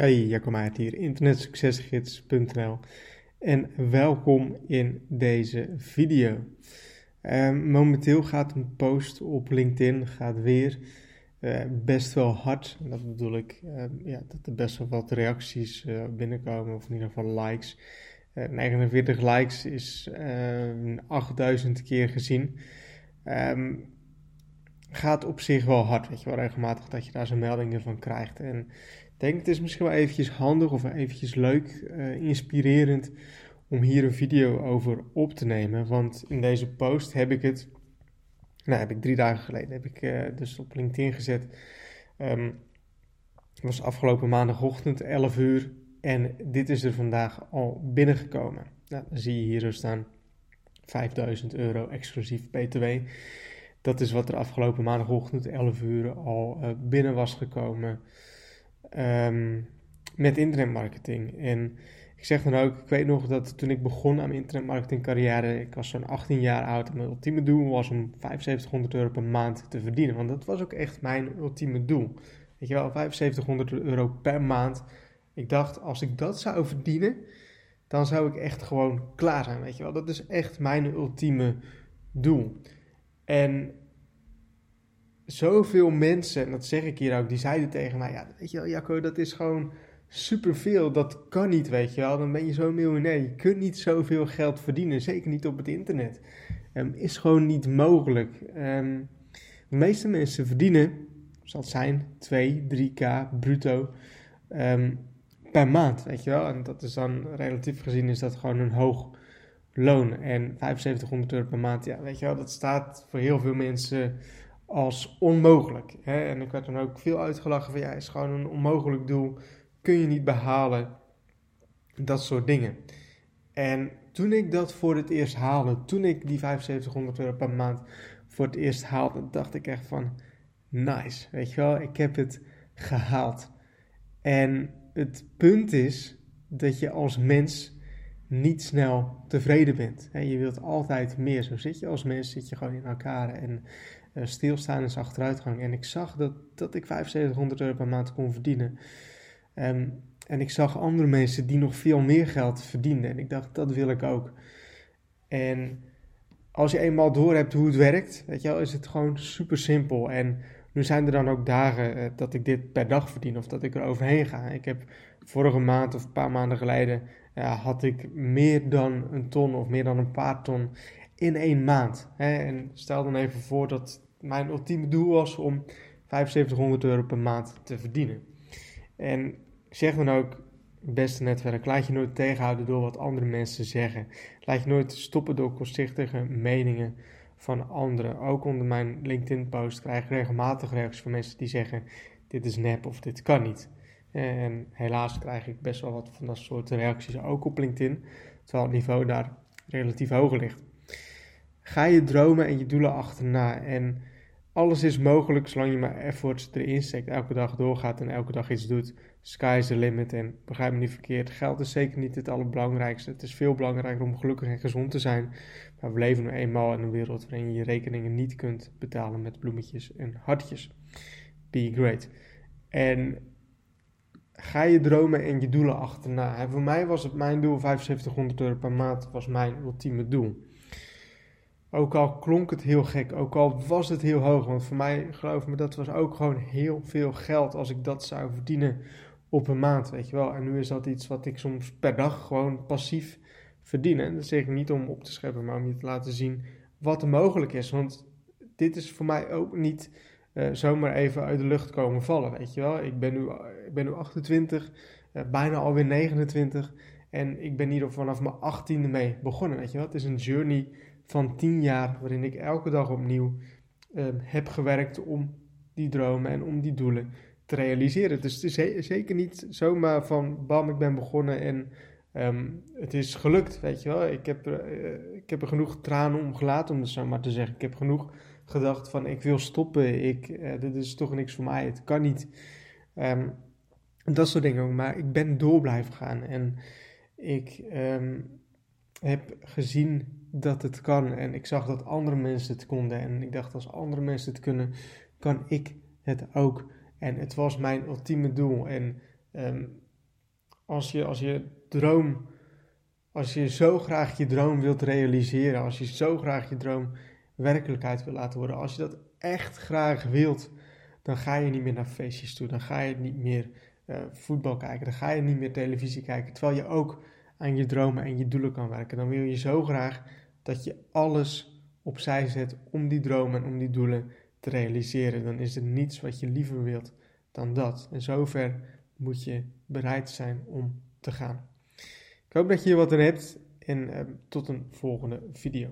Hey, Jacco Maart hier, internetsuccesgids.nl en welkom in deze video. Um, momenteel gaat een post op LinkedIn gaat weer uh, best wel hard. En dat bedoel ik uh, ja, dat er best wel wat reacties uh, binnenkomen, of in ieder geval likes. 49 likes is 8000 keer gezien. Gaat op zich wel hard, weet je wel, regelmatig dat je daar zo'n meldingen van krijgt. En denk het is misschien wel eventjes handig of eventjes leuk, uh, inspirerend om hier een video over op te nemen. Want in deze post heb ik het, nou heb ik drie dagen geleden, heb ik uh, dus op LinkedIn gezet. Um, het was afgelopen maandagochtend 11 uur en dit is er vandaag al binnengekomen. Nou, dan zie je hier zo staan 5000 euro exclusief BTW. Dat is wat er afgelopen maandagochtend 11 uur al uh, binnen was gekomen um, met internetmarketing. En ik zeg dan ook, ik weet nog dat toen ik begon aan mijn internetmarketing carrière, ik was zo'n 18 jaar oud en mijn ultieme doel was om 7500 euro per maand te verdienen. Want dat was ook echt mijn ultieme doel. Weet je wel, 7500 euro per maand. Ik dacht, als ik dat zou verdienen, dan zou ik echt gewoon klaar zijn, weet je wel. Dat is echt mijn ultieme doel. En zoveel mensen, en dat zeg ik hier ook, die zeiden tegen mij: Ja, weet je wel, Jacco, dat is gewoon superveel. Dat kan niet, weet je wel. Dan ben je zo'n miljonair. Je kunt niet zoveel geld verdienen, zeker niet op het internet. Um, is gewoon niet mogelijk. Um, de meeste mensen verdienen, zal het zijn, 2, 3k bruto um, per maand, weet je wel. En dat is dan relatief gezien is dat gewoon een hoog loon. En 7500 euro per maand, ja, weet je wel, dat staat voor heel veel mensen als onmogelijk. Hè? En ik werd dan ook veel uitgelachen van ja, is gewoon een onmogelijk doel, kun je niet behalen, dat soort dingen. En toen ik dat voor het eerst haalde, toen ik die 7500 euro per maand voor het eerst haalde, dacht ik echt van nice, weet je wel, ik heb het gehaald. En het punt is dat je als mens niet snel tevreden bent. Je wilt altijd meer. Zo zit je als mens, zit je gewoon in elkaar. En stilstaan is achteruitgang. En ik zag dat, dat ik 7500 euro per maand kon verdienen. Um, en ik zag andere mensen die nog veel meer geld verdienden. En ik dacht, dat wil ik ook. En als je eenmaal door hebt hoe het werkt, weet je wel, is het gewoon super simpel. En nu zijn er dan ook dagen uh, dat ik dit per dag verdien of dat ik er overheen ga. Ik heb vorige maand of een paar maanden geleden uh, had ik meer dan een ton of meer dan een paar ton in één maand. Hè? En stel dan even voor dat mijn ultieme doel was om 7500 euro per maand te verdienen. En zeg dan ook, beste netwerk, laat je nooit tegenhouden door wat andere mensen zeggen. Laat je nooit stoppen door kortzichtige meningen van anderen. Ook onder mijn LinkedIn-post krijg ik regelmatig reacties van mensen die zeggen: dit is nep of dit kan niet. En helaas krijg ik best wel wat van dat soort reacties ook op LinkedIn, terwijl het niveau daar relatief hoger ligt. Ga je dromen en je doelen achterna. En alles is mogelijk zolang je maar efforts erin steekt, elke dag doorgaat en elke dag iets doet. Sky is the limit. En begrijp me niet verkeerd, geld is zeker niet het allerbelangrijkste. Het is veel belangrijker om gelukkig en gezond te zijn. Maar we leven nu eenmaal in een wereld waarin je je rekeningen niet kunt betalen met bloemetjes en hartjes. Be great. En ga je dromen en je doelen achterna. En voor mij was het mijn doel, 7500 euro per maand, was mijn ultieme doel. Ook al klonk het heel gek, ook al was het heel hoog, want voor mij, geloof me, dat was ook gewoon heel veel geld als ik dat zou verdienen op een maand, weet je wel. En nu is dat iets wat ik soms per dag gewoon passief verdien. En dat zeg ik niet om op te scheppen, maar om je te laten zien wat er mogelijk is. Want dit is voor mij ook niet uh, zomaar even uit de lucht komen vallen, weet je wel. Ik ben nu, ik ben nu 28, uh, bijna alweer 29 en ik ben hier vanaf mijn 18e mee begonnen, weet je wel. Het is een journey van 10 jaar waarin ik elke dag opnieuw uh, heb gewerkt om die dromen en om die doelen te realiseren. Dus het is zeker niet zomaar van bam, ik ben begonnen en um, het is gelukt, weet je wel. Ik heb, er, uh, ik heb er genoeg tranen om gelaten, om het zo maar te zeggen. Ik heb genoeg gedacht van ik wil stoppen, ik, uh, dit is toch niks voor mij, het kan niet. Um, dat soort dingen maar ik ben door blijven gaan en ik heb gezien dat het kan en ik zag dat andere mensen het konden en ik dacht als andere mensen het kunnen, kan ik het ook. En het was mijn ultieme doel en um, als je, als je droom, als je zo graag je droom wilt realiseren, als je zo graag je droom werkelijkheid wil laten worden, als je dat echt graag wilt, dan ga je niet meer naar feestjes toe, dan ga je niet meer uh, voetbal kijken, dan ga je niet meer televisie kijken, terwijl je ook aan je dromen en je doelen kan werken. Dan wil je zo graag dat je alles opzij zet om die dromen en om die doelen te realiseren. Dan is er niets wat je liever wilt dan dat. En zover moet je bereid zijn om te gaan. Ik hoop dat je hier wat aan hebt en uh, tot een volgende video.